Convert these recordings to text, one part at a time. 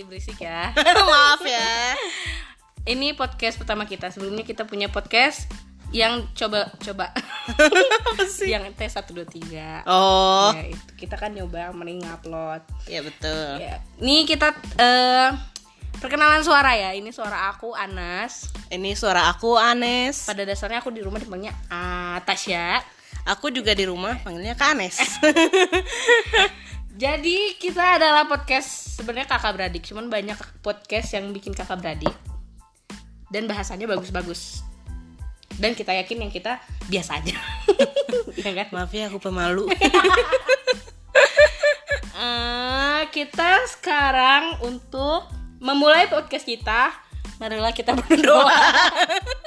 pasti berisik ya. Maaf ya. Ini podcast pertama kita. Sebelumnya kita punya podcast yang coba coba yang T 123 Oh, Ya, itu kita kan nyoba mending upload. ya betul. Ya. Nih kita eh perkenalan suara ya. Ini suara aku Anas. Ini suara aku Anes. Pada dasarnya aku di rumah dipanggilnya Atasya. Aku juga di rumah panggilnya Kanes. Jadi kita adalah podcast sebenarnya kakak beradik, cuman banyak podcast yang bikin kakak beradik dan bahasanya bagus-bagus. Dan kita yakin yang kita biasa aja, ya kan? Maaf ya aku pemalu. Eh, kita sekarang untuk memulai podcast kita, marilah kita berdoa.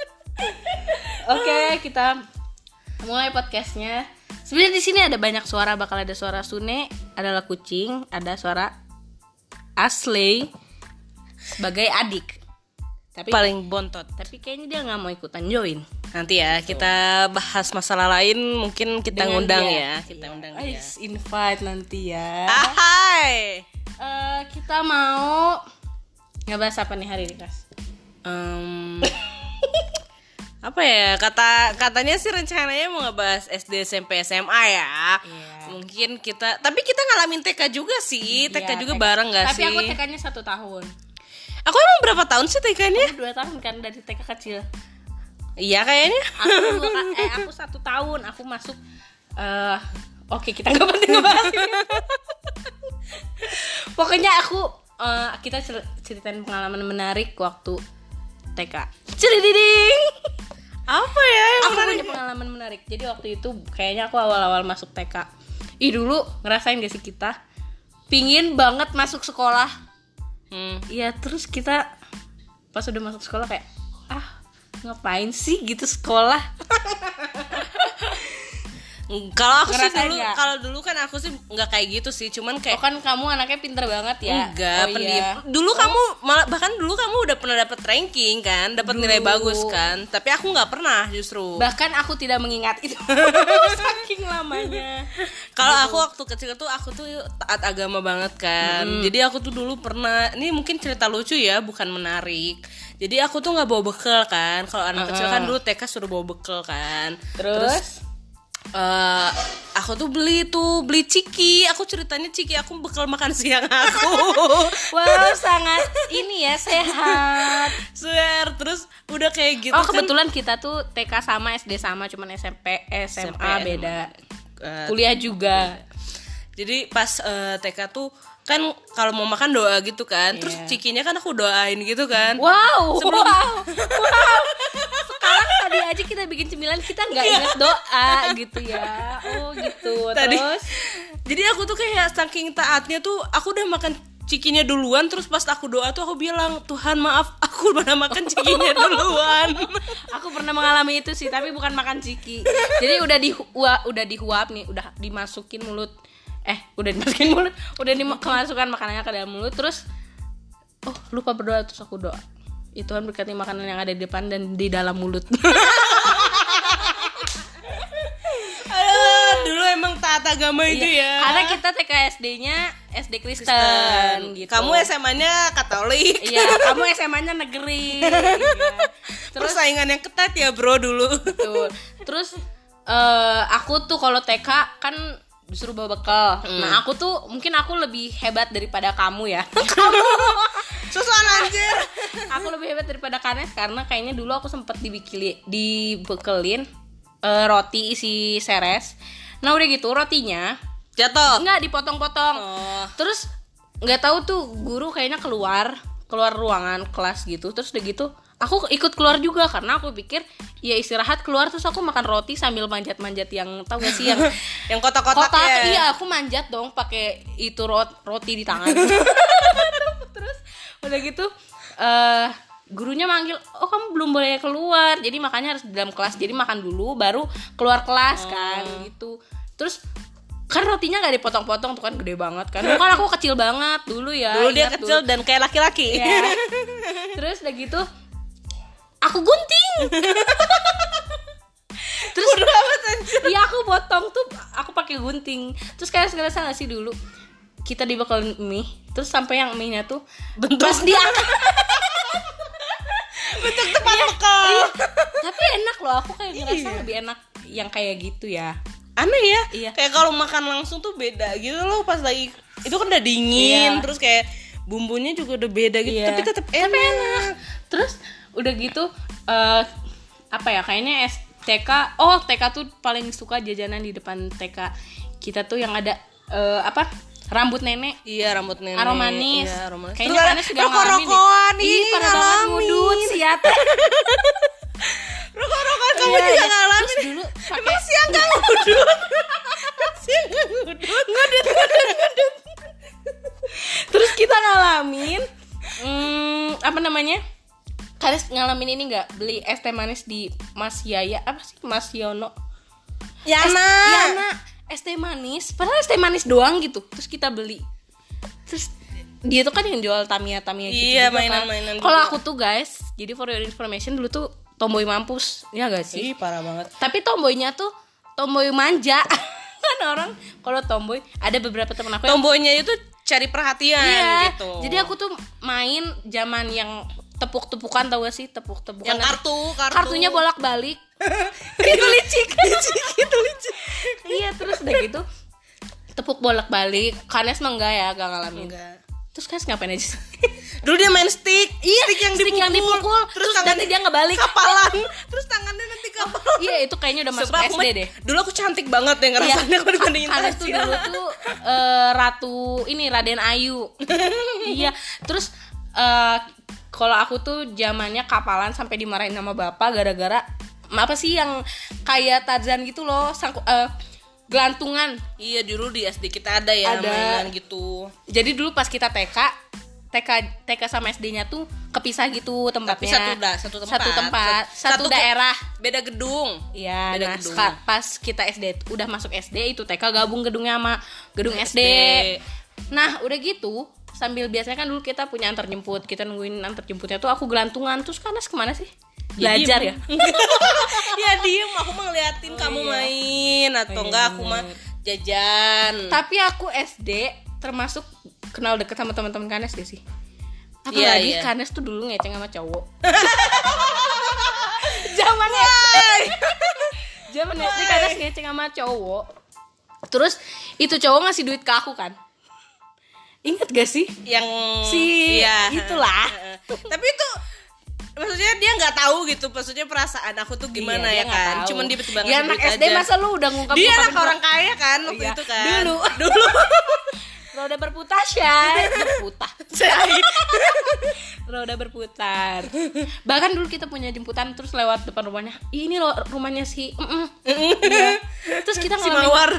Oke, kita mulai podcastnya. Sebenarnya di sini ada banyak suara, bakal ada suara Sune, adalah kucing, ada suara Asley sebagai adik. Tapi Paling bontot. tapi kayaknya dia nggak mau ikutan join. Nanti ya kita bahas masalah lain mungkin kita Dengan ngundang dia. ya. Kita undang Iya. dia. Ais, invite nanti ya. Ah, hai. Eh, kita mau ngebahas apa nih hari ini, Kas? Em, apa ya kata katanya sih rencananya mau ngebahas SD SMP SMA ya Iya. Mungkin kita tapi kita ngalamin TK juga sih TK Iya, juga TK. bareng gak Tapi sih aku TK-nya satu tahun. aku emang berapa tahun sih TK-nya dua tahun kan dari TK kecil. iya kayaknya Aku eh aku satu tahun. Aku masuk. eh Oke kita nggak penting ngebahas. Pokoknya aku eh, kita cer- ceritain pengalaman menarik waktu TK. Cerididing. apa ya yang Aku punya pengalaman menarik. Jadi waktu itu kayaknya aku awal-awal masuk TK. Ih dulu ngerasain gak sih kita? Pingin banget masuk sekolah. Hmm. Iya terus kita pas udah masuk sekolah kayak ah ngapain sih gitu sekolah kalau aku sih Ngerasain dulu kalau dulu kan aku sih nggak kayak gitu sih cuman oh kayak kan kamu anaknya pinter banget ya? Enggak oh, pendiam iya. dulu kamu malah bahkan dulu kamu udah pernah dapat ranking kan dapat nilai bagus kan tapi aku nggak pernah justru. Bahkan aku tidak mengingat itu. Saking lamanya. Kalau aku waktu kecil tuh aku tuh taat agama banget kan. Jadi aku tuh dulu pernah ini mungkin cerita lucu ya, bukan menarik. Jadi aku tuh nggak bawa bekal kan. Kalau anak kecil kan dulu TK suruh bawa bekal kan. terus, eh, aku tuh beli tuh beli ciki. Aku ceritanya ciki aku bekal makan siang aku. wow sangat ini ya sehat Swear terus udah kayak gitu oh kan. kebetulan kita tuh TK sama SD sama cuman SMP SMA SMP, beda Eh, kuliah juga Jadi pas eh, TK tuh kan kalau mau makan doa gitu kan. Terus Iya. cikinya kan aku doain gitu kan. Wow, Sebelum- wow, wow. Sekarang tadi aja kita bikin cemilan kita nggak inget doa gitu ya. Oh gitu. tadi Terus jadi aku tuh kayak saking taatnya tuh aku udah makan cikinya duluan terus pas aku doa tuh aku bilang Tuhan maaf aku udah makan cikinya duluan aku pernah mengalami itu sih, tapi bukan makan ciki. Jadi udah di udah dihuap nih, udah dimasukin mulut. Eh, udah dimasukin mulut, udah dimasukkan makanannya ke dalam mulut terus oh, lupa berdoa terus aku doa. Ya Tuhan berkati makanan yang ada di depan dan di dalam mulut. Aduh, dulu emang taat agama itu ya Karena kita TK SD-nya SD Kristen, Dan gitu. kamu SMA-nya Katolik Iya, kamu SMA-nya negeri. Iya. Terus persaingan yang ketat ya bro dulu tuh. Terus eh, aku tuh kalau TK kan disuruh bawa bekal. Nah, aku tuh mungkin aku lebih hebat daripada kamu ya. susuan anjir aku lebih hebat daripada Kanes karena kayaknya dulu aku sempet dibikili dibekelin eh, roti isi seres. Nah, udah gitu rotinya jatuh enggak dipotong-potong. oh terus nggak tahu tuh guru kayaknya keluar keluar ruangan kelas gitu terus udah gitu aku ikut keluar juga karena aku pikir ya istirahat keluar terus aku makan roti sambil manjat-manjat yang tahu gak sih yang yang kotak-kotak kotak ya iya aku manjat dong pakai itu rot- roti di tangan. Terus udah gitu eh gurunya manggil oh kamu belum boleh keluar. Jadi makanya harus di dalam kelas jadi makan dulu baru keluar kelas kan gitu. Terus kan rotinya nggak dipotong-potong tuh kan gede banget kan. Kan aku kecil banget dulu ya dulu dia kecil tuh. dan kayak laki-laki. Iya. terus udah gitu aku gunting terus iya aku potong tuh aku pakai gunting terus kayak ngerasa gak sih dulu kita dibekal mie terus sampai yang mie nya tuh Bentuk. pas dia bentuk tepat bekal Iya. tapi enak loh aku kayak ngerasa lebih enak yang kayak gitu ya aneh ya Iya. kayak kalau makan langsung tuh beda gitu loh pas lagi itu kan udah dingin Iya. terus kayak bumbunya juga udah beda gitu Iya. tapi tetap enak, terus udah gitu eh apa ya kayaknya STK oh TK tuh paling suka jajanan di depan TK kita tuh yang ada eh, apa rambut nenek iya rambut nenek aroma manis. iya, aroma manis. Kayaknya Terus ngalamin deh. rokok-rokokan Ih, parah banget ngudut siat. rokok-rokokan kamu Iya, juga iya. ngalamin Terus dulu pakai emang siang gak ngudut siang gak ngudut ngudut ngudut terus kita ngalamin hmm, apa namanya kalian ngalamin ini nggak? Beli es teh manis di Mas Yaya. Apa sih? Mas Yono. Ya es, Yana. Es teh manis. Padahal es teh manis doang gitu. Terus kita beli. Terus dia tuh kan yang jual Tamiya Tamiya gitu Iya, juga kan. mainan-mainan kalau aku tuh guys jadi for your information dulu tuh tomboy mampus. Ya gak sih? Ih, parah banget. Tapi tomboynya tuh tomboy manja. Kan orang kalau tomboy ada beberapa temen aku yang tomboynya itu cari perhatian Iya, gitu. Jadi aku tuh main zaman yang tepuk-tepukan tau gak sih? Tepuk-tepukan yang kartu kartu. Kartunya bolak-balik. Itu licik. Itu licik iya terus udah gitu tepuk bolak-balik. Kanes mah enggak ya gak ngalamin. Enggak. Terus Kanes ngapain aja sih? Dulu dia main stick. Iya stick yang Stick dipukul, yang dipukul, terus nanti dia ngebalik. kapalan. Terus tangannya nanti kapalan. iya itu kayaknya udah masuk aku SD deh. dulu aku cantik banget deh ngerasainnya kalau dibandingin Kanes tuh dulu tuh eh, ratu ini Raden Ayu. Iya terus eh, kalau aku tuh zamannya kapalan sampai dimarahin sama bapak gara-gara apa sih yang kayak Tarzan gitu loh sangku, eh, gelantungan. Iya dulu di SD kita ada ya Ada. mainan gitu. Jadi dulu pas kita TK TK TK sama SD-nya tuh kepisah gitu tempatnya. Tapi satu da, satu tempat. Satu tempat satu, Satu daerah. Beda gedung. Iya, Beda nah gedung. pas kita SD udah masuk SD itu TK gabung gedungnya sama gedung SD. Nah, udah gitu sambil biasanya kan dulu kita punya antar jemput, kita nungguin antar jemputnya tuh aku gelantungan terus Kanas ke mana sih? Belajar ya? ya diem aku mah ngeliatin kamu iya. main atau Oh, iya, enggak aku mah jajan Tapi aku SD termasuk kenal deket sama teman-teman Kanes gak sih? Apalagi iya. Kanes tuh dulu ngeceng sama cowok. Zaman SD. Zaman SD Kanes ngeceng sama cowok. Terus itu cowok ngasih duit ke aku kan? Ingat gak sih? yang Si iya itulah. Tapi itu maksudnya dia nggak tahu gitu maksudnya perasaan aku tuh gimana Iya, ya kan tahu. cuman dia tiba-tiba Ya anak SD aja. masa lu udah ngungkap dia anak orang kaya kan waktu Iya. itu kan Dulu. dulu Roda berputar, Syai. Berputar. Roda berputar. Bahkan dulu kita punya jemputan terus lewat depan rumahnya. Ini loh rumahnya si Mm-mm. Iya. Terus kita si ngalamin mawar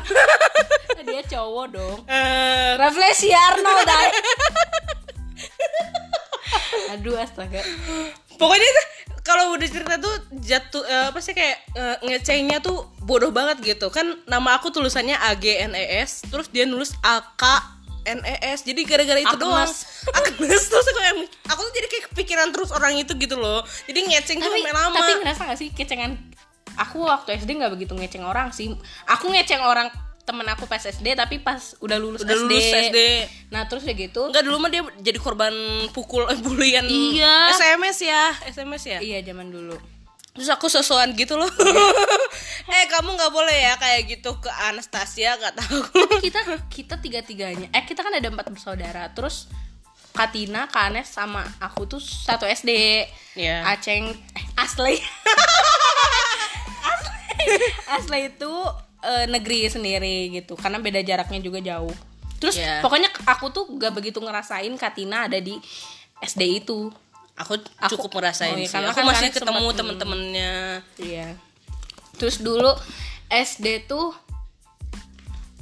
dia cowok dong. Eh, Refleksi Arnold. Aduh astaga. pokoknya kalau udah cerita tuh jatuh eh, apa sih kayak eh, ngecengnya tuh bodoh banget gitu kan nama aku tulisannya A G N E S terus dia nulis A K N E S jadi gara-gara itu Agnes. doang Agnes terus aku, yang- aku tuh jadi kayak kepikiran terus orang itu gitu loh jadi ngeceng tuh Tapi lama tapi ngerasa gak sih kecengan aku waktu SD nggak begitu ngeceng orang sih. Aku ngeceng orang temen aku pas SD tapi pas udah lulus udah SD. lulus SD Nah, terus udah gitu Enggak dulu mah dia jadi korban pukul eh, bulian Iya. SMS ya SMS ya Iya zaman dulu. Terus aku sosokan gitu loh eh kamu nggak boleh ya kayak gitu ke Anastasia kata aku kita kita tiga tiganya eh kita kan ada empat bersaudara terus Katina, Kanes sama aku tuh satu SD. Iya. Aceng, eh, Asli. Asli. Asli itu eh, negeri sendiri gitu, karena beda jaraknya juga jauh. Terus Iya. pokoknya aku tuh gak begitu ngerasain Katina ada di SD itu. Aku Aku- cukup ngerasain oh iya, sih karena aku kan masih ketemu temen-temennya Iya. Terus dulu SD tuh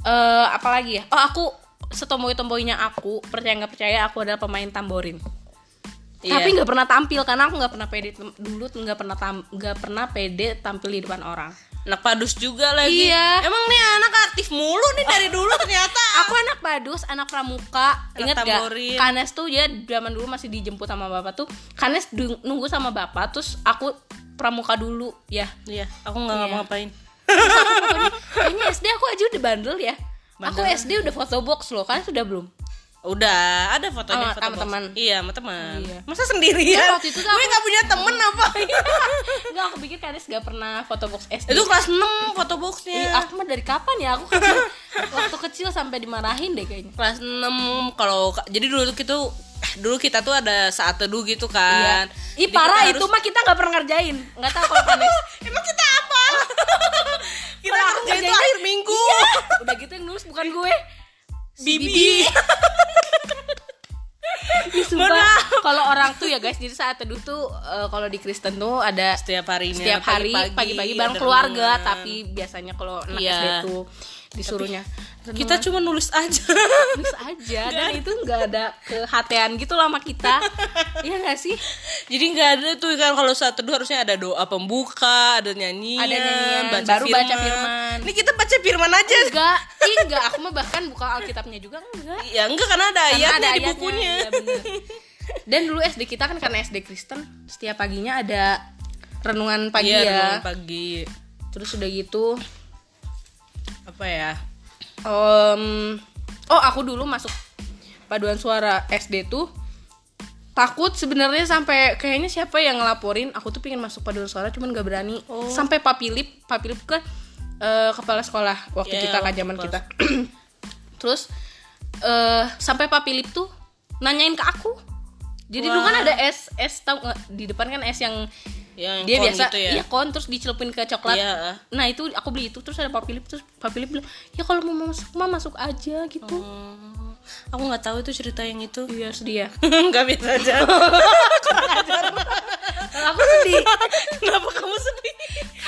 eh apalagi ya? Oh, aku setomboy-tomboynya aku, percaya nggak percaya aku adalah pemain tamborin. Iya. Tapi nggak pernah tampil karena aku nggak pernah pede dulu nggak pernah nggak pernah pede tampil di depan orang. Anak padus juga lagi Iya. emang nih anak aktif mulu nih dari dulu ternyata Aku anak padus, anak pramuka. Ingat gak? Kanes tuh ya zaman dulu masih dijemput sama bapak tuh. Kanes nunggu sama bapak, terus aku pramuka dulu ya. iya aku nggak Iya. ngapa-ngapain Kayaknya SD aku aja udah bandel ya. Aku Bandel. SD udah foto box loh, kan sudah belum? Udah, ada fotonya Sama- foto sama box. teman. Iya, sama teman. Iya. Masa sendirian? Iya, waktu itu tuh gue gak punya temen apa? Enggak, aku pikir Kanis gak pernah foto box SD. Itu kelas 6 foto boxnya. Ih, aku mah dari kapan ya? Aku kecil, waktu kecil sampai dimarahin deh kayaknya. kelas 6 kalau jadi dulu tuh gitu dulu kita tuh ada saat teduh gitu kan. Ih Jadi parah kita itu harus- mah kita nggak pernah ngerjain. Nggak tahu kalau Kanis. Emang kita apa? kita kerja itu akhir minggu. Udah gitu yang nulis bukan gue. Si Bibi. Sumpah. Kalau orang tuh ya guys, jadi saat teduh tuh eh, kalau di Kristen tuh ada Setiap harinya setiap hari pagi-pagi bareng keluarga, tapi biasanya kalau anak Iya. SD tuh disuruhnya kita cuma nulis aja. nulis aja dan itu nggak ada kehatian gitu lah sama kita. Iya nggak sih? Jadi nggak ada tuh kan kalau saat teduh harusnya ada doa pembuka, ada nyanyian, Ada nyanyian, baru baca firman. Ini kita baca firman aja. Enggak, ih enggak. Aku mah bahkan buka Alkitabnya juga enggak. Ya enggak karena ada Karena ayatnya ada di ayatnya, bukunya. iya bener. Dan dulu SD kita kan karena SD Kristen, setiap paginya ada renungan pagi Iya, ya. renungan pagi. Terus udah gitu, Apa ya? Em, oh aku dulu masuk paduan suara SD tuh takut sebenarnya sampai kayaknya siapa yang ngelaporin aku tuh pengen masuk paduan suara cuman gak berani. Oh. sampai papilip papilip kan eh, kepala sekolah waktu Iya, kita kan zaman kita. Terus eh sampai papilip tuh nanyain ke aku. Jadi dulu kan ada es es tau di depan kan es yang Yang dia biasa gitu ya. iya kon terus dicelupin ke coklat Iya. nah itu aku beli itu terus ada Pak Philip terus Pak Philip bilang ya kalau mau masuk mah masuk aja gitu Oh, aku nggak tahu itu cerita yang itu. iya sedih ya Nggak bisa aja. Aku sedih Kenapa kamu sedih?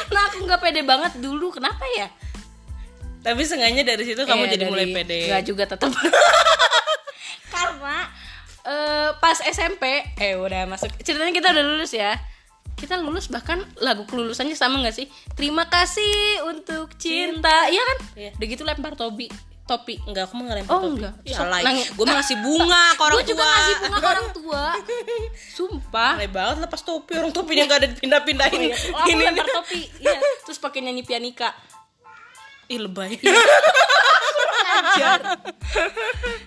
nah aku nggak pede banget dulu kenapa ya Tapi seenggaknya dari situ kamu Iya, jadi dari- mulai pede. nggak juga tetap karena eh, pas SMP eh udah masuk ceritanya kita udah lulus ya kita lulus bahkan lagu kelulusannya sama nggak sih terima kasih untuk cinta iya kan Iya. udah gitu lempar topi topi Enggak, aku mah nggak lempar Oh, topi. enggak. Ya. Gue mah ngasih bunga ke orang gue juga tua. ngasih bunga ke orang tua sumpah Alay banget lepas topi orang topinya nggak ada dipindah-pindahin. Oh, iya. Oh, aku lempar topi iya terus pakai nyanyi pianika Ih lebay. Ajar.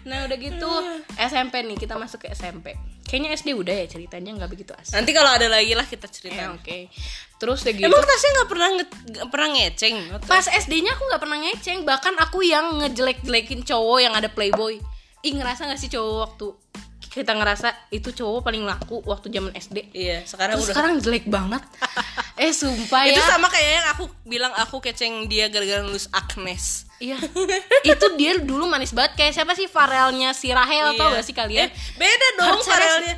nah udah gitu SMP nih kita masuk ke SMP kayaknya SD udah ya ceritanya nggak begitu asik Nanti kalau ada lagi lah kita Ya, cerita. oke terus udah gitu Emang tasnya nggak pernah nge- pernah ngeceng? pas SD-nya aku nggak pernah ngeceng bahkan aku yang ngejelek-jelekin cowok yang ada playboy ih ngerasa nggak sih cowok waktu kita ngerasa itu cowok paling laku waktu zaman SD Iya, sekarang Terus udah. sekarang jelek banget eh sumpah Itu ya sama kayak yang aku bilang aku keceng dia gara-gara nulis Agnes. Iya. Itu dia dulu manis banget. Kayak siapa sih? Farelnya si Rahel tau Iya. gak sih kalian? Eh, beda dong Farelnya.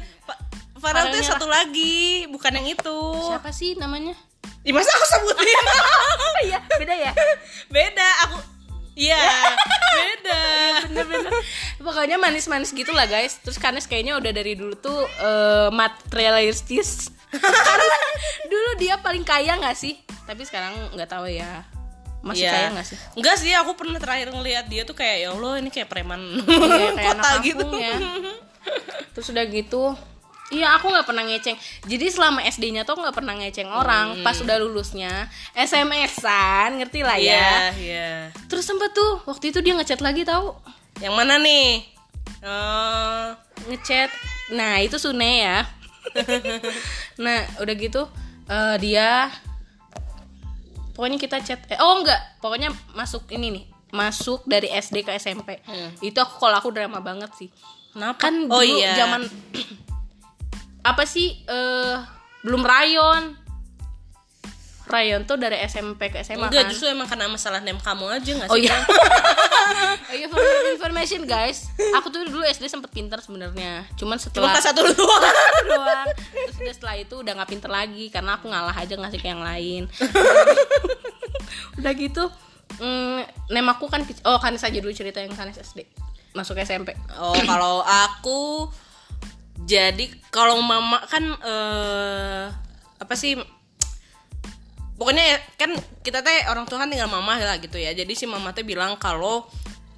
Farel tuh satu lagi, bukan yang itu. siapa sih namanya? Ih, masa aku sebutin? iya beda ya? Beda, aku Iya, beda. bener-bener pokoknya manis-manis gitu lah guys. Terus Kanes kayaknya udah dari dulu tuh eh, materialistis. Karena dulu dia paling kaya nggak sih? Tapi sekarang nggak tahu ya masih Iya. kaya nggak sih Enggak sih, aku pernah terakhir ngeliat dia tuh kayak ya Allah ini kayak preman Iya, kayak kota anak gitu. ya. terus udah gitu Iya aku nggak pernah ngeceng Jadi selama SD-nya tuh nggak pernah ngeceng orang Pas udah lulusnya SMS-an ngerti lah ya iya. Terus sempet tuh waktu itu dia ngechat lagi tahu Yang mana nih? Oh, ngechat nah itu Sune ya nah udah gitu eh, dia pokoknya kita chat eh, oh enggak pokoknya masuk ini nih masuk dari SD ke SMP Hmm. itu aku kalau aku drama banget sih kenapa? kan oh dulu iya. zaman apa sih eh belum rayon rayon tuh dari SMP ke SMA Enggak, kan justru emang karena masalah nem kamu aja gak Oh sih? iya. oh iya, for your information guys. Aku tuh dulu SD sempet pintar sebenarnya. Cuman Cuma setelah kelas satu doang. doang. Terus udah setelah itu udah nggak pinter lagi karena aku ngalah aja ngasih ke yang lain. udah gitu mm, nem aku kan oh kan saja dulu cerita yang Kanis SD masuk SMP. Oh, kalau aku jadi kalau mama kan eh apa sih pokoknya ya, kan kita teh orang tua kan tinggal mama lah gitu ya. Jadi si mama teh bilang kalau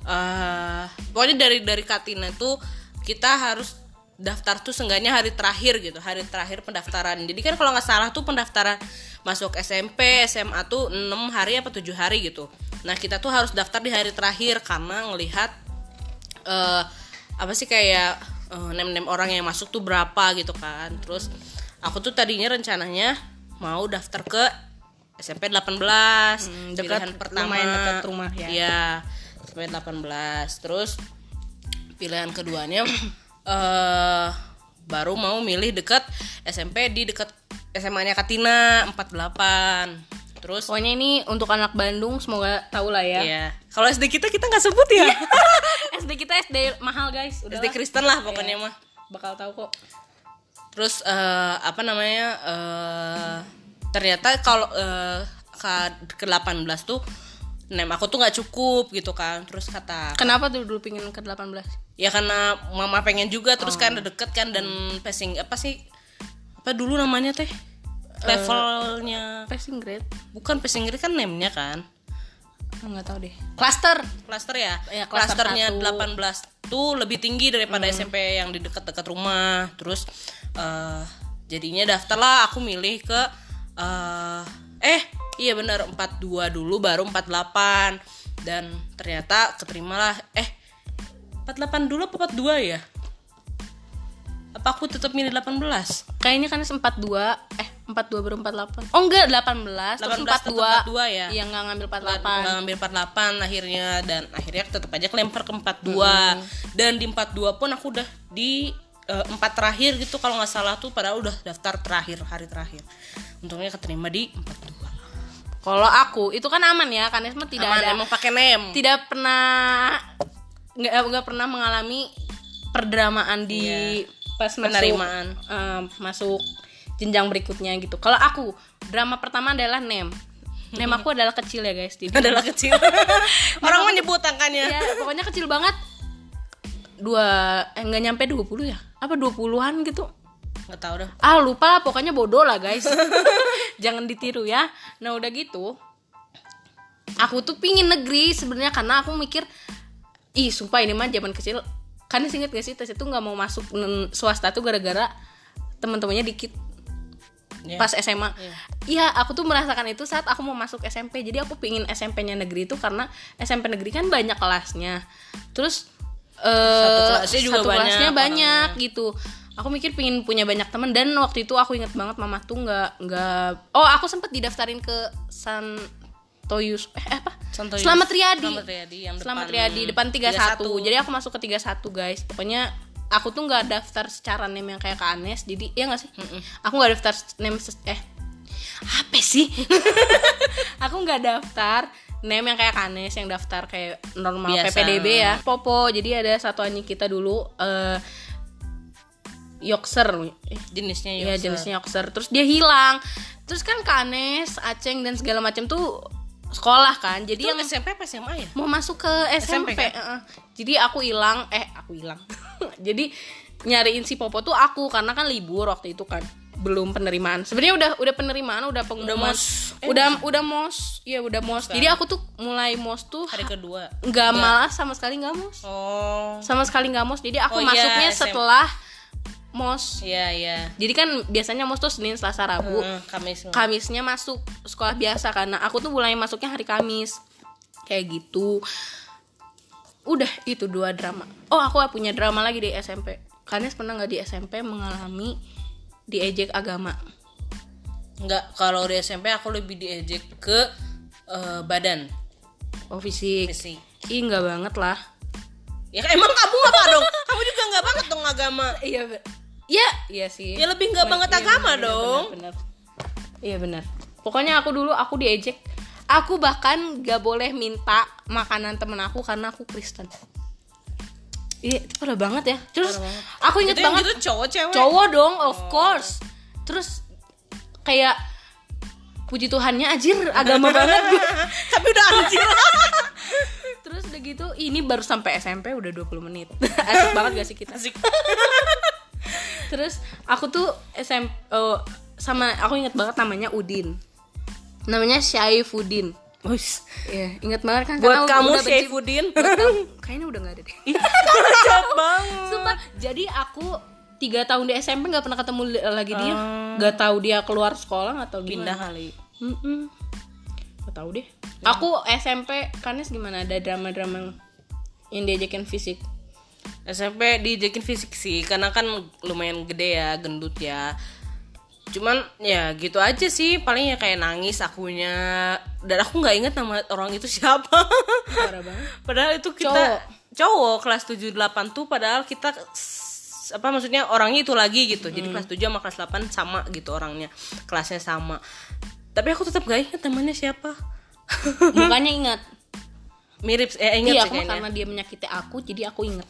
eh pokoknya dari dari Katina tuh kita harus daftar tuh seenggaknya hari terakhir gitu hari terakhir pendaftaran. Jadi kan kalau nggak salah tuh pendaftaran masuk SMP SMA tuh 6 hari apa 7 hari gitu. Nah kita tuh harus daftar di hari terakhir karena ngelihat eh apa sih kayak eh, nem-nem orang yang masuk tuh berapa gitu kan. Terus aku tuh tadinya rencananya mau daftar ke SMP 18 Hmm, dekat- pilihan pertama lumayan dekat rumah ya. Iya, SMP 18 terus pilihan keduanya eh baru mau milih dekat SMP di dekat SMA-nya Katina 48 terus Pokoknya ini untuk anak Bandung semoga tahu lah ya. Iya. Kalau SD kita kita nggak sebut ya. SD kita SD mahal guys, udah SD Kristen lah pokoknya mah. bakal tahu kok. Terus eh, apa namanya? eh ternyata kalau eh, ke 18 tuh nem aku tuh nggak cukup gitu kan. Terus kata Kenapa tuh dulu pingin ke 18? ya karena mama pengen juga terus kan udah deket kan dan passing apa sih? Apa dulu namanya teh? Levelnya Passing grade? bukan passing grade kan nemnya kan. Enggak tahu deh. Cluster. Klaster ya? Klasternya satu. 18 tuh lebih tinggi daripada Hmm. SMP yang di dekat-dekat rumah. Terus eh jadinya daftar lah aku milih ke eh eh iya benar 42 dulu baru 48 dan ternyata keterimalah eh 48 dulu apa 42 ya? Apa aku tetap milih 18? Kayaknya kan 42 eh 42 baru 48. Oh enggak 18, terus 18 tetap 42. 42 ya? Iya enggak ngambil 48. nggak ngambil 48 akhirnya dan akhirnya tetap aja kelempar ke 42 dan di 42 pun aku udah di eh, empat terakhir gitu kalau nggak salah tuh padahal udah daftar terakhir hari terakhir untungnya keterima di 42 Kalau aku itu kan aman ya, kan mah tidak Aman, ada emang pakai nem tidak pernah nggak nggak pernah mengalami perdramaan di pas masuk Penerimaan. em, masuk jenjang berikutnya gitu. Kalau aku drama pertama adalah nem. Nem aku adalah kecil ya guys. Jadi adalah kecil orang mau nyebut angkanya ya pokoknya kecil banget. Dua eh nggak nyampe 20 ya? Apa 20-an gitu? nggak tahu dah. Ah lupa lah pokoknya bodoh lah guys. Jangan ditiru ya. Nah udah gitu Aku tuh pingin negeri sebenarnya karena aku mikir Ih sumpah ini mah zaman kecil. Kan inget gak sih tes itu nggak mau masuk swasta tuh gara-gara teman-temannya dikit Ya. pas SMA Iya. Aku tuh merasakan itu saat aku mau masuk SMP Jadi aku pingin SMP-nya negeri itu karena SMP negeri kan banyak kelasnya. Terus eh, kelasnya juga satu banyak kelasnya banyak gitu. Aku mikir pingin punya banyak temen dan waktu itu aku inget banget mama tuh nggak nggak oh aku sempet didaftarin ke San Toyus eh apa? Santoyus. Selamat Riyadi. Selamat Riyadi yang Selamat depan Riyadi depan 31. 31. jadi aku masuk ke 31 guys. Pokoknya aku tuh nggak daftar secara name yang kayak ke Anes jadi ya nggak sih? Aku nggak daftar name eh apa sih? Aku nggak daftar name yang kayak Kanes yang daftar kayak normal Biasa. PPDB ya. Popo jadi ada satu anjing kita dulu eh Yorkshire eh, jenisnya Yorkshire. jenisnya Yorkshire Terus dia hilang. Terus kan Kanes, Aceng dan segala macam tuh sekolah kan. Jadi itu yang SMP apa SMA ya? mau masuk ke SMP, SMP, eh, eh. Jadi aku hilang. Eh aku hilang. Jadi nyariin si Popo tuh aku Karena kan libur waktu itu kan belum penerimaan. Sebenarnya udah udah penerimaan udah pengumuman mos. Eh, udah udah mos. Iya udah mos. Jadi aku tuh mulai mos tuh hari kedua. nggak malah sama sekali nggak mos. Oh. Sama sekali nggak mos. Jadi aku Oh iya, masuknya setelah mos. Iya iya. Jadi kan biasanya mos tuh Senin Selasa Rabu. Hmm, Kamis Kamisnya masuk sekolah biasa karena aku tuh mulai masuknya hari Kamis. Kayak gitu. Udah itu dua drama. Oh aku punya drama lagi di SMP Kanes pernah nggak di SMP mengalami diejek agama Enggak, kalau di SMP aku lebih diejek ke eh, badan oh fisik fisik. ih nggak banget lah Ya emang kamu apa dong? Kamu juga nggak banget dong agama. iya iya iya sih Ya lebih nggak banget Iya, agama bener, dong. bener, bener. iya benar pokoknya aku dulu aku diejek aku bahkan gak boleh minta makanan temen aku karena aku Kristen iya itu parah banget ya terus aku inget Itu banget gitu cowok cewek. cowok dong of course terus kayak puji Tuhannya anjir agama banget gue Tapi udah anjir. terus udah gitu ini baru sampai SMP udah 20 menit asik banget gak sih kita Asik. Terus aku tuh SM oh, sama aku inget banget namanya Udin. Namanya Syaifuddin. Wis. Iya, inget banget kan Buat karena kamu kamu- kayaknya udah nggak ada deh. Jahat banget. Sumpah, jadi aku tiga tahun di SMP nggak pernah ketemu lagi dia. Nggak tahu dia keluar sekolah atau Pindah gimana. kali. Mm-mm. Nggak tahu deh. Aku SMP kanes gimana ada drama-drama yang diajakin fisik. SMP diajakin fisik sih karena kan lumayan gede ya gendut ya cuman ya gitu aja sih. Paling ya kayak nangis akunya. Dan aku nggak inget nama orang itu siapa. Padahal itu kita Cowok. cowok kelas 7 8 tuh padahal kita apa maksudnya orangnya itu lagi gitu. Jadi kelas 7 sama kelas 8 sama gitu orangnya. Kelasnya sama. Tapi aku tetap gak inget namanya siapa. Mukanya ingat. Mirip eh inget Iya, sih kayaknya karena dia menyakiti aku, jadi aku inget.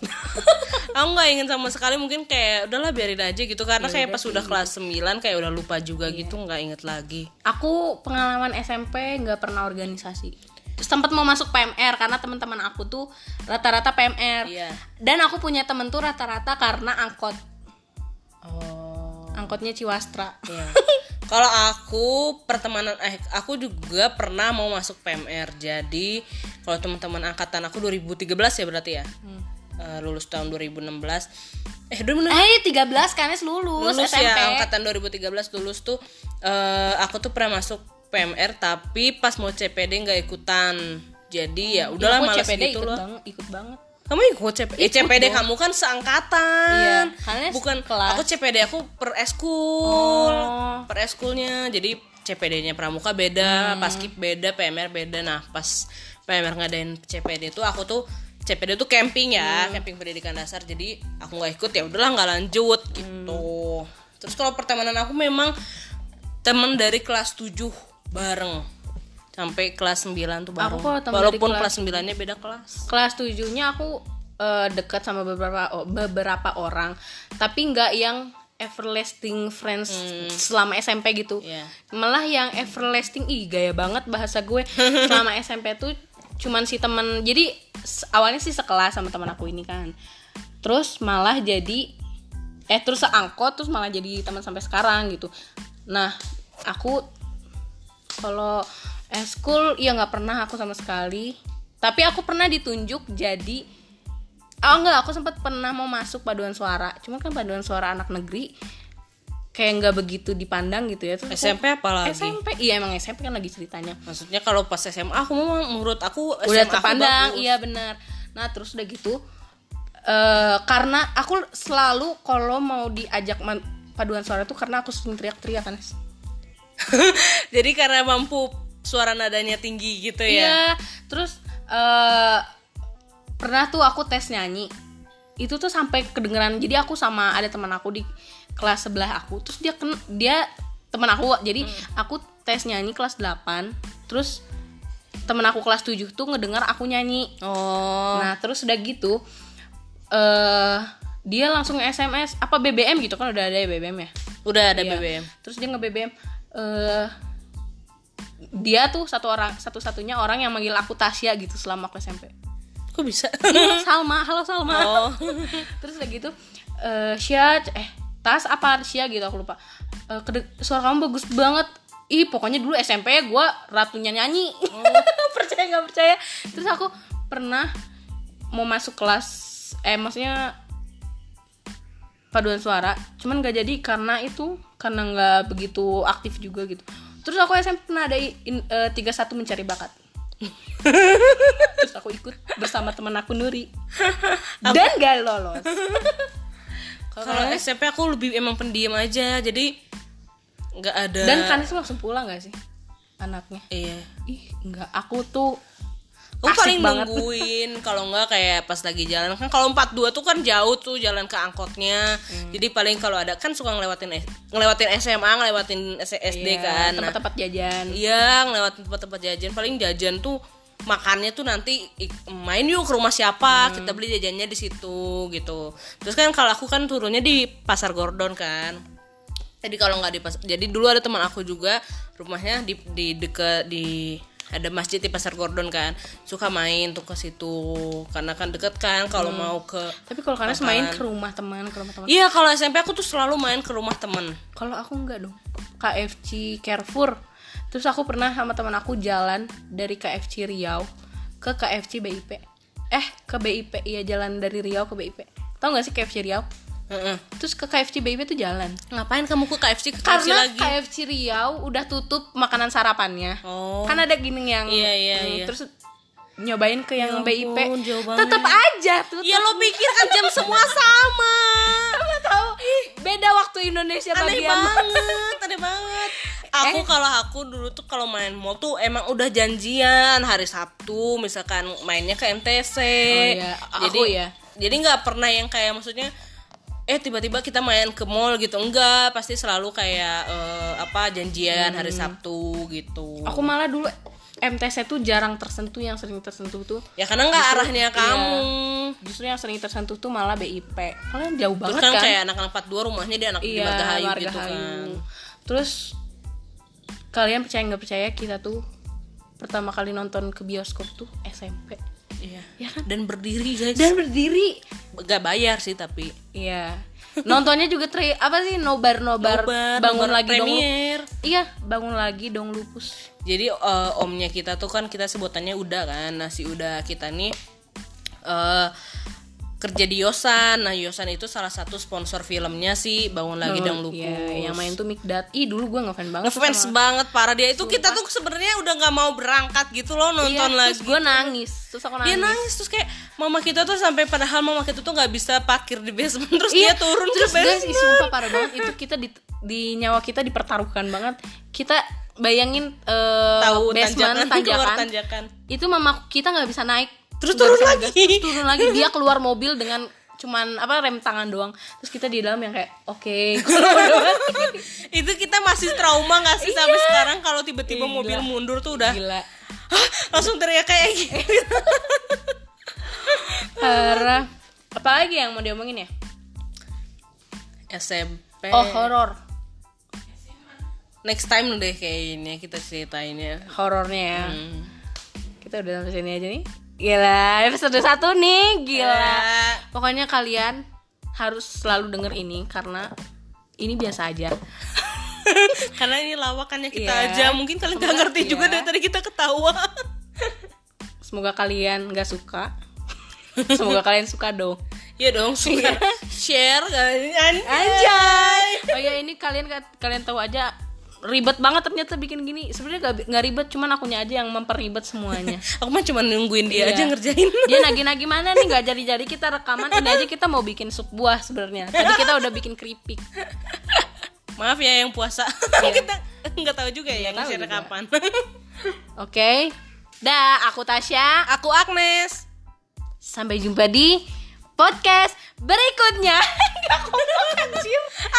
aku nggak ingin sama sekali mungkin kayak udahlah biarin aja gitu karena kayak pas udah kelas 9 kayak udah lupa juga gitu nggak inget lagi aku pengalaman SMP nggak pernah organisasi. Terus tempat mau masuk PMR karena teman-teman aku tuh rata-rata PMR. Iya. Dan aku punya temen tuh rata-rata karena angkot. oh Angkotnya Ciwastra. Iya. Kalau aku pertemanan eh aku juga pernah mau masuk PMR. Jadi kalau teman-teman angkatan aku 2013 ya berarti ya. Eh, lulus tahun 2016. Eh 2016 Eh, 13 kan es lulus, lulus SMP. ya angkatan 2013 lulus tuh eh aku tuh pernah masuk PMR tapi pas mau CPD nggak ikutan. Jadi ya udahlah Aku males CPD gitu ikut loh. banget, ikut banget. Kamu ikut CPD? Eh, CPD kamu kan seangkatan. Iya, Bukan kelas. aku CPD aku per eskul. Oh. Per eskulnya. Jadi CPD-nya pramuka beda, pas kip beda, PMR beda. Nah, pas PMR ngadain CPD itu aku tuh CPD tuh camping ya, camping pendidikan dasar. Jadi aku nggak ikut ya udahlah nggak lanjut gitu. Terus kalau pertemanan aku memang temen dari kelas 7 bareng sampai kelas 9 tuh bareng. temen dari Walaupun kelas- kelas 9-nya beda kelas. Kelas 7-nya aku eh, dekat sama beberapa o- beberapa orang, tapi nggak yang everlasting friends selama SMP gitu. Iya. Malah yang everlasting ih gaya banget bahasa gue. selama SMP tuh cuman si temen jadi awalnya sih sekelas sama teman aku ini kan. Terus malah jadi eh terus seangkot terus malah jadi teman sampai sekarang gitu. Nah, aku kalau eskul ya nggak pernah aku sama sekali tapi aku pernah ditunjuk jadi oh enggak aku sempat pernah mau masuk paduan suara cuman kan paduan suara anak negeri kayak nggak begitu dipandang gitu ya Terus aku- SMP apalagi? SMP iya emang SMP kan lagi ceritanya Maksudnya kalau pas SMA aku memang menurut aku SMA udah aku terpandang bagus. iya benar nah terus udah gitu eh karena aku selalu kalau mau diajak paduan suara tuh karena aku sering teriak-teriak kan. Jadi karena mampu suara nadanya tinggi gitu ya. Iya, terus eh pernah tuh aku tes nyanyi. Itu tuh sampai kedengeran. Jadi aku sama ada teman aku di kelas sebelah aku. Terus dia ken dia teman aku. Jadi aku tes nyanyi kelas 8. Terus temen aku kelas 7 tuh ngedengar aku nyanyi. Oh. Nah, terus udah gitu eh dia langsung SMS apa BBM gitu kan udah ada ya BBM ya. Udah ada Iya. BBM. Terus dia nge-BBM eh dia tuh satu orang satu-satunya orang yang manggil aku Tasya gitu selama aku SMP. Kok bisa? Iya, Salma, halo Salma. Oh. Terus udah gitu eh Sya eh Tas apa Sya gitu aku lupa. Kede- suara kamu bagus banget. Ih, pokoknya dulu SMP gue ratunya nyanyi. percaya nggak percaya? Terus aku pernah mau masuk kelas eh maksudnya paduan suara cuman gak jadi karena itu karena nggak begitu aktif juga gitu terus aku SMP pernah ada in- eh, 31 mencari bakat terus aku ikut bersama teman aku Nuri dan gak lolos Kalau SMP aku lebih emang pendiam aja. Jadi nggak ada dan Kanis langsung pulang gak sih anaknya Iya. ih nggak aku tuh Aku asik paling banget. nungguin kalau nggak kayak pas lagi jalan kan kalau 42 tuh kan jauh tuh jalan ke angkotnya. Hmm. Jadi paling kalau ada kan suka ngelewatin ngelewatin SMA, ngelewatin SD Iya, kan. Tempat-tempat jajan Iya, ngelewatin tempat-tempat jajan. Paling jajan tuh makannya tuh nanti main yuk ke rumah siapa, Hmm. kita beli jajannya di situ gitu. Terus kan kalau aku kan turunnya di Pasar Gordon kan. Jadi kalau nggak di pas, jadi dulu ada teman aku juga rumahnya di di deket di ada masjid di Pasar Gordon kan. Suka main tuh ke situ karena kan deket kan kalau Hmm. mau ke tapi kalau Kanis main ke rumah teman ke rumah teman Iya, kalau SMP aku tuh selalu main ke rumah temen Kalau aku enggak dong. KFC Carrefour. Terus aku pernah sama teman aku jalan dari KFC Riau ke KFC BIP. Eh, ke BIP. Iya, jalan dari Riau ke BIP. Tahu nggak sih KFC Riau? Heeh. Terus ke KFC BIP tuh jalan. Ngapain kamu ke KFC ke KFC Karena lagi? KFC Riau udah tutup makanan sarapannya. Oh. Kan ada gini yang Iya, iya, hmm, iya. Terus nyobain ke yang Ya BIP tetap aja tuh Ya lo pikir kan jam semua sama. tahu beda waktu Indonesia Aneh bagian banget, aneh banget. Aku Eh. kalau aku dulu tuh kalau main mall tuh emang udah janjian hari Sabtu misalkan mainnya ke MTC. Oh iya, Jadi aku ya. Jadi nggak pernah yang kayak maksudnya eh tiba-tiba kita main ke mall gitu. Enggak pasti selalu kayak eh, apa janjian hari Sabtu gitu. Aku malah dulu MTC tuh jarang tersentuh yang sering tersentuh tuh ya karena nggak arahnya iya. kamu. justru yang sering tersentuh tuh malah BIP kalian jauh terus banget kan, kan? kayak anak-anak 42 rumahnya di anak di iya Margahayu Margahayu. gitu kan. Terus kalian percaya nggak percaya kita tuh pertama kali nonton ke bioskop tuh SMP iya. Ya kan? dan berdiri guys. Dan berdiri. Gak bayar sih tapi. Iya. Nontonnya juga tri apa sih nobar nobar, Nobar, bangun nobar lagi dong premier. iya bangun lagi dong lupus. Jadi eh, omnya kita tuh kan kita sebutannya Uda kan. Nah, si Uda kita nih eh kerja di Yosan. Nah, Yosan itu salah satu sponsor filmnya sih Bangun Lagi Dang Lupus. Iya, yang main tuh Mikdat. Ih, dulu gue ngefans banget. Ngefans sama- banget parah dia itu kita tuh sebenarnya udah nggak mau berangkat gitu loh Iya, nonton lagi. Terus gue nangis. Terus aku Dia nangis. nangis terus kayak mama kita tuh sampai padahal mama kita tuh nggak bisa parkir di basement terus Iya, dia turun terus ke guys, basement. ih, sumpah parah banget itu kita di di nyawa kita dipertaruhkan banget. Kita bayangin eh, Tahu basement tanjakan, tanjakan. tanjakan. Itu mama kita nggak bisa naik. Terus turun lagi. terus turun lagi dia keluar mobil dengan cuman apa rem tangan doang. Terus kita di dalam yang kayak oke, mati. itu kita masih trauma nggak sih sampai sekarang kalau tiba-tiba mobil mundur tuh udah gila. "Hah?" langsung teriak kayak gitu. Parah. Apalagi yang mau diomongin ya? SMP. Oh, horor. Next time deh kayaknya kita ceritainnya. Horornya ya. Hmm. Kita udah sampai sini aja nih. Gila, episode satu nih, gila. Ya, Pokoknya kalian harus selalu denger ini karena ini biasa aja. karena ini lawakannya kita Iya. aja. Mungkin kalian Semoga- ngerti juga iya. dari tadi kita ketawa. Semoga kalian gak suka. Semoga kalian suka dong. Iya dong, suka share kan. Anjay. Anjay. Oh ya ini kalian kalian tahu aja ribet banget ternyata bikin gini. Sebenarnya gak, nggak ribet, cuman akunya aja yang memperribet semuanya. Aku mah cuma nungguin dia Iya. aja ngerjain. Dia nagih-nagih mana nih nggak jadi-jadi kita rekaman ini aja kita mau bikin sup buah sebenarnya. Tadi kita udah bikin keripik. Maaf ya yang puasa. kita nggak tahu juga ya Nggak tahu kapan. Oke. Dah, aku Tasya. Aku Agnes. Sampai jumpa di podcast berikutnya.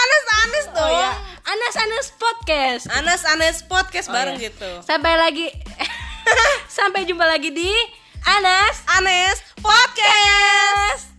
Anas-anas tuh oh, ya. Anas-anas podcast. Anas-anas podcast oh, bareng ya. gitu. Sampai lagi Sampai jumpa lagi di Anas Anes Podcast. podcast.